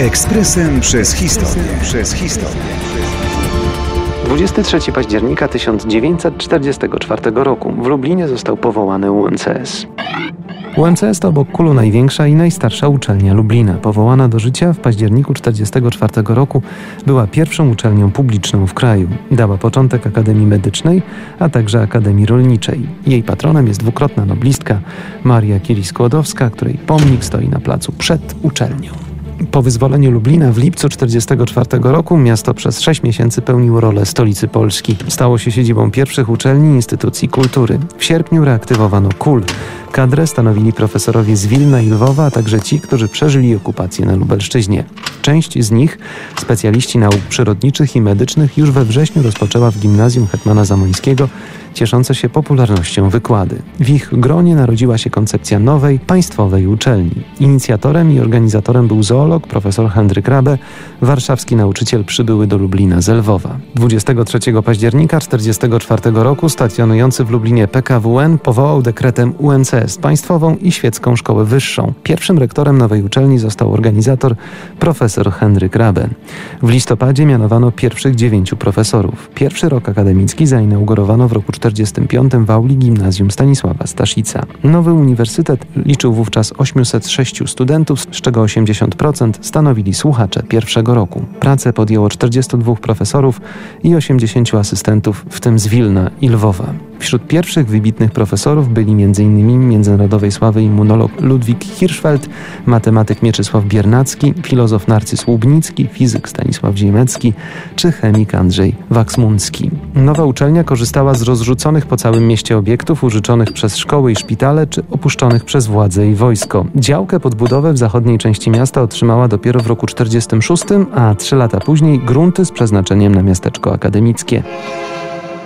Ekspresem przez historię. Przez historię. 23 października 1944 roku w Lublinie został powołany UMCS. UMCS to obok Kulu największa i najstarsza uczelnia Lublina. Powołana do życia w październiku 1944 roku była pierwszą uczelnią publiczną w kraju. Dała początek Akademii Medycznej, a także Akademii Rolniczej. Jej patronem jest dwukrotna noblistka Maria Curie-Skłodowska, której pomnik stoi na placu przed uczelnią. Po wyzwoleniu Lublina w lipcu 1944 roku miasto przez sześć miesięcy pełniło rolę stolicy Polski. Stało się siedzibą pierwszych uczelni i instytucji kultury. W sierpniu reaktywowano KUL. Kadrę stanowili profesorowie z Wilna i Lwowa, a także ci, którzy przeżyli okupację na Lubelszczyźnie. Część z nich, specjaliści nauk przyrodniczych i medycznych, już we wrześniu rozpoczęła w gimnazjum Hetmana Zamońskiego cieszące się popularnością wykłady. W ich gronie narodziła się koncepcja nowej, państwowej uczelni. Inicjatorem i organizatorem był zoolog profesor Henryk Rabe, warszawski nauczyciel przybyły do Lublina z Lwowa. 23 października 1944 roku stacjonujący w Lublinie PKWN powołał dekretem UNCS, państwową i świecką szkołę wyższą. Pierwszym rektorem nowej uczelni został organizator profesor Henryk Rabe. W listopadzie mianowano pierwszych dziewięciu profesorów. Pierwszy rok akademicki zainaugurowano w roku 1945 w auli gimnazjum Stanisława Staszica. Nowy uniwersytet liczył wówczas 806 studentów, z czego 80% stanowili słuchacze pierwszego roku. Pracę podjęło 42 profesorów i 80 asystentów, w tym z Wilna i Lwowa. Wśród pierwszych wybitnych profesorów byli m.in. międzynarodowej sławy immunolog Ludwik Hirschfeld, matematyk Mieczysław Biernacki, filozof Narcyz Łubnicki, fizyk Stanisław Ziemecki czy chemik Andrzej Waksmunski. Nowa uczelnia korzystała z rozrzuconych po całym mieście obiektów użyczonych przez szkoły i szpitale czy opuszczonych przez władze i wojsko. Działkę pod budowę w zachodniej części miasta otrzymała dopiero w roku 1946, a trzy lata później grunty z przeznaczeniem na miasteczko akademickie.